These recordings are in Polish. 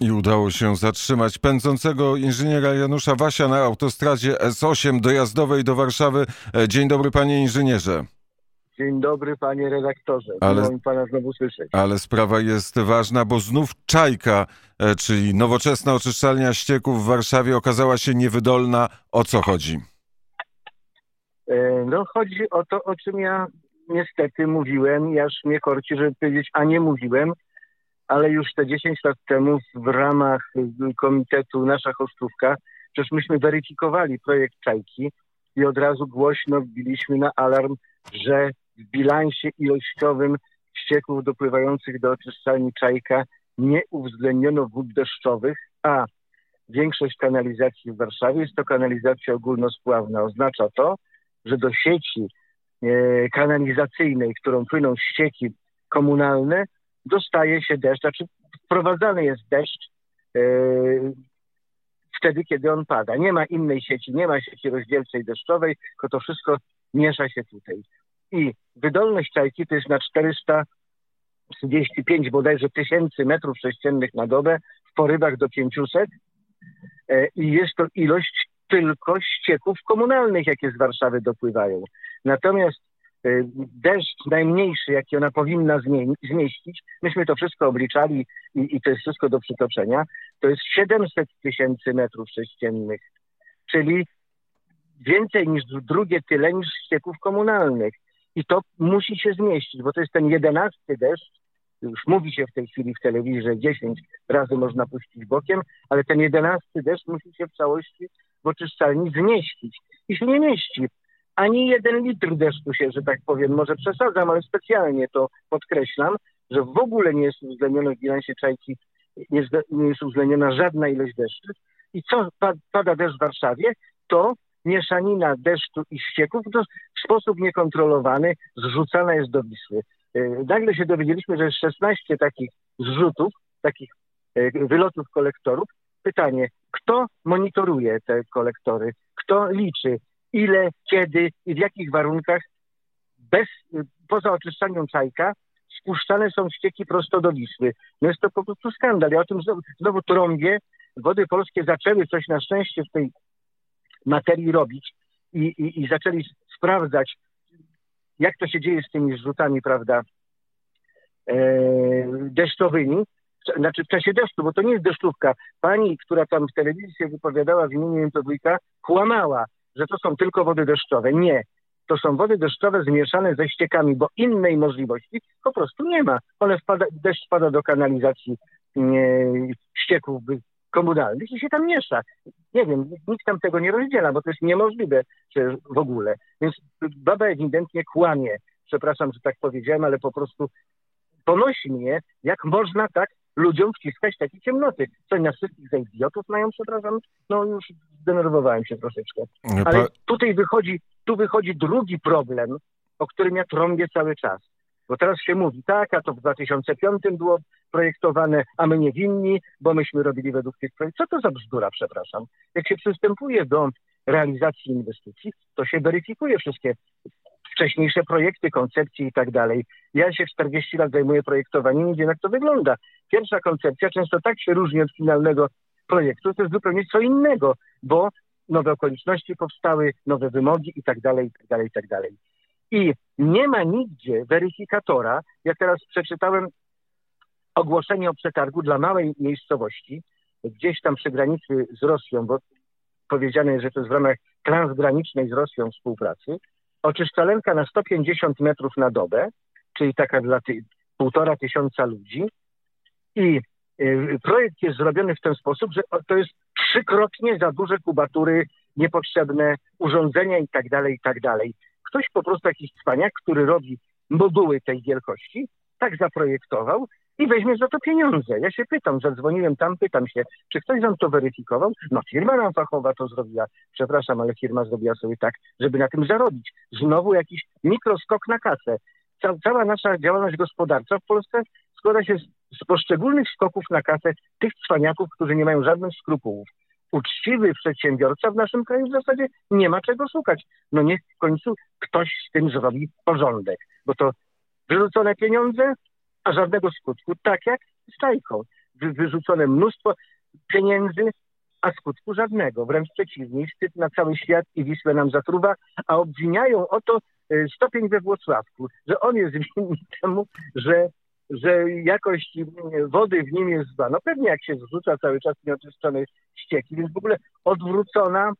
I udało się zatrzymać pędzącego inżyniera Janusza Wasia na autostradzie S8 dojazdowej do Warszawy. E, dzień dobry panie inżynierze. Dzień dobry panie redaktorze. Ale, Miło mi pana znowu słyszeć. Ale sprawa jest ważna, bo znów Czajka, e, czyli nowoczesna oczyszczalnia ścieków w Warszawie okazała się niewydolna. O co chodzi? E, no chodzi o to, o czym ja niestety mówiłem i aż mnie korci, żeby powiedzieć, a nie mówiłem, ale już te 10 lat temu w ramach komitetu Nasza Chosztówka, przecież myśmy weryfikowali projekt Czajki i od razu głośno wbiliśmy na alarm, że w bilansie ilościowym ścieków dopływających do oczyszczalni Czajka nie uwzględniono wód deszczowych, a większość kanalizacji w Warszawie jest to kanalizacja ogólnospławna. Oznacza to, że do sieci e, kanalizacyjnej, którą płyną ścieki komunalne, dostaje się deszcz, znaczy wprowadzany jest deszcz e, wtedy, kiedy on pada. Nie ma innej sieci, nie ma sieci rozdzielczej deszczowej, tylko to wszystko miesza się tutaj. I wydolność czajki to jest na 435 bodajże tysięcy metrów sześciennych na dobę, w porywach do 500 e, i jest to ilość tylko ścieków komunalnych, jakie z Warszawy dopływają. Natomiast deszcz najmniejszy, jaki ona powinna zmieścić, myśmy to wszystko obliczali i, i to jest wszystko do przytoczenia, to jest 700 tysięcy metrów sześciennych, czyli więcej niż drugie tyle niż ścieków komunalnych. I to musi się zmieścić, bo to jest ten jedenasty deszcz, już mówi się w tej chwili w telewizji, że 10 razy można puścić bokiem, ale ten jedenasty deszcz musi się w całości w oczyszczalni zmieścić. I się nie mieści. Ani jeden litr deszczu się, że tak powiem, może przesadzam, ale specjalnie to podkreślam, że w ogóle nie jest uwzględnione w bilansie czajki, nie nie jest uwzględniona żadna ilość deszczu. I co pada deszcz w Warszawie, to mieszanina deszczu i ścieków to w sposób niekontrolowany zrzucana jest do Wisły. E, nagle się dowiedzieliśmy, że jest 16 takich zrzutów, takich e, wylotów kolektorów. Pytanie, kto monitoruje te kolektory? Kto liczy? Ile, kiedy i w jakich warunkach bez, poza oczyszczaniem czajka spuszczane są ścieki prosto do Wisły. No jest to po prostu skandal. Ja o tym znowu, znowu trąbię. Wody polskie zaczęły coś na szczęście w tej materii robić i, i, i zaczęli sprawdzać, jak to się dzieje z tymi zrzutami, prawda, e, deszczowymi, znaczy w czasie deszczu, bo to nie jest deszczówka. Pani, która tam w telewizji się wypowiadała w imieniu MTWiK, kłamała, że to są tylko wody deszczowe. Nie. To są wody deszczowe zmieszane ze ściekami, bo innej możliwości po prostu nie ma. One wpada, deszcz spada do kanalizacji e, ścieków komunalnych i się tam miesza. Nie wiem, nikt tam tego nie rozdziela, bo to jest niemożliwe w ogóle. Więc baba ewidentnie kłamie. Przepraszam, że tak powiedziałem, ale po prostu ponosi mnie, jak można tak ludziom wciskać takie ciemnoty. Co na wszystkich za idiotów mają, przepraszam? No już zdenerwowałem się troszeczkę. Ale tutaj wychodzi, tu wychodzi drugi problem, o którym ja trąbię cały czas. Bo teraz się mówi, tak, a to w 2005 było projektowane, a my nie winni, bo myśmy robili według tych projektów. Co to za bzdura, przepraszam? Jak się przystępuje do realizacji inwestycji, to się weryfikuje wszystkie wcześniejsze projekty, koncepcje i tak dalej. Ja się 40 lat zajmuję projektowaniem i wiem, jak to wygląda. Pierwsza koncepcja często tak się różni od finalnego projektu, to jest zupełnie co innego, bo nowe okoliczności powstały, nowe wymogi i tak dalej, i tak dalej, i tak dalej. I nie ma nigdzie weryfikatora. Ja teraz przeczytałem ogłoszenie o przetargu dla małej miejscowości, gdzieś tam przy granicy z Rosją, bo powiedziane jest, że to jest w ramach transgranicznej z Rosją współpracy. Oczyszczalenka na 150 metrów na dobę, czyli taka dla ty, półtora tysiąca ludzi. I y, projekt jest zrobiony w ten sposób, że to jest trzykrotnie za duże kubatury, niepotrzebne urządzenia i tak dalej, i tak dalej. Ktoś po prostu jakiś cwaniak, który robi moduły tej wielkości, tak zaprojektował i weźmie za to pieniądze. Ja się pytam, zadzwoniłem tam, pytam się, czy ktoś nam to weryfikował? No firma nam fachowa to zrobiła. Przepraszam, ale firma zrobiła sobie tak, żeby na tym zarobić. Znowu jakiś mikroskok na kasę. Ca cała nasza działalność gospodarcza w Polsce składa się z, z poszczególnych skoków na kasę tych cwaniaków, którzy nie mają żadnych skrupułów uczciwy przedsiębiorca w naszym kraju w zasadzie nie ma czego szukać. No niech w końcu ktoś z tym zrobi porządek, bo to wyrzucone pieniądze, a żadnego skutku, tak jak z Czajką. wy, wyrzucone mnóstwo pieniędzy, a skutku żadnego. Wręcz przeciwnie, wstyd na cały świat i Wisłę nam zatruwa, a obwiniają o to e, stopień we Włocławku, że on jest winny temu, że, że jakość wody w nim jest zła. No pewnie jak się zrzuca cały czas nieoczyszczone ścieki, więc w ogóle odwrócona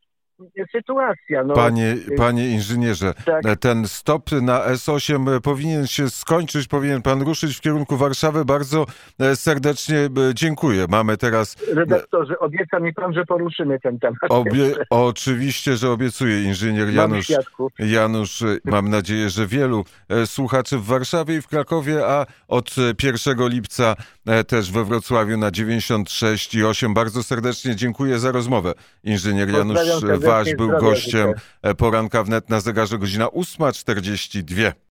sytuacja. No, Panie, panie inżynierze, Tak. e, ten stop na S8 powinien się skończyć, powinien pan ruszyć w kierunku Warszawy. Bardzo e, serdecznie e, dziękuję. Mamy teraz redaktorze, obieca mi pan, że poruszymy ten temat. obie... Oczywiście, że obiecuję inżynier Janusz. Janusz, e, mam nadzieję, że wielu e, słuchaczy w Warszawie i w Krakowie, a od e, 1 lipca e, też we Wrocławiu na 96 i 8. Bardzo serdecznie dziękuję za rozmowę. Inżynier Janusz Waś był gościem e, poranka wnet na zegarze godzina 8.42.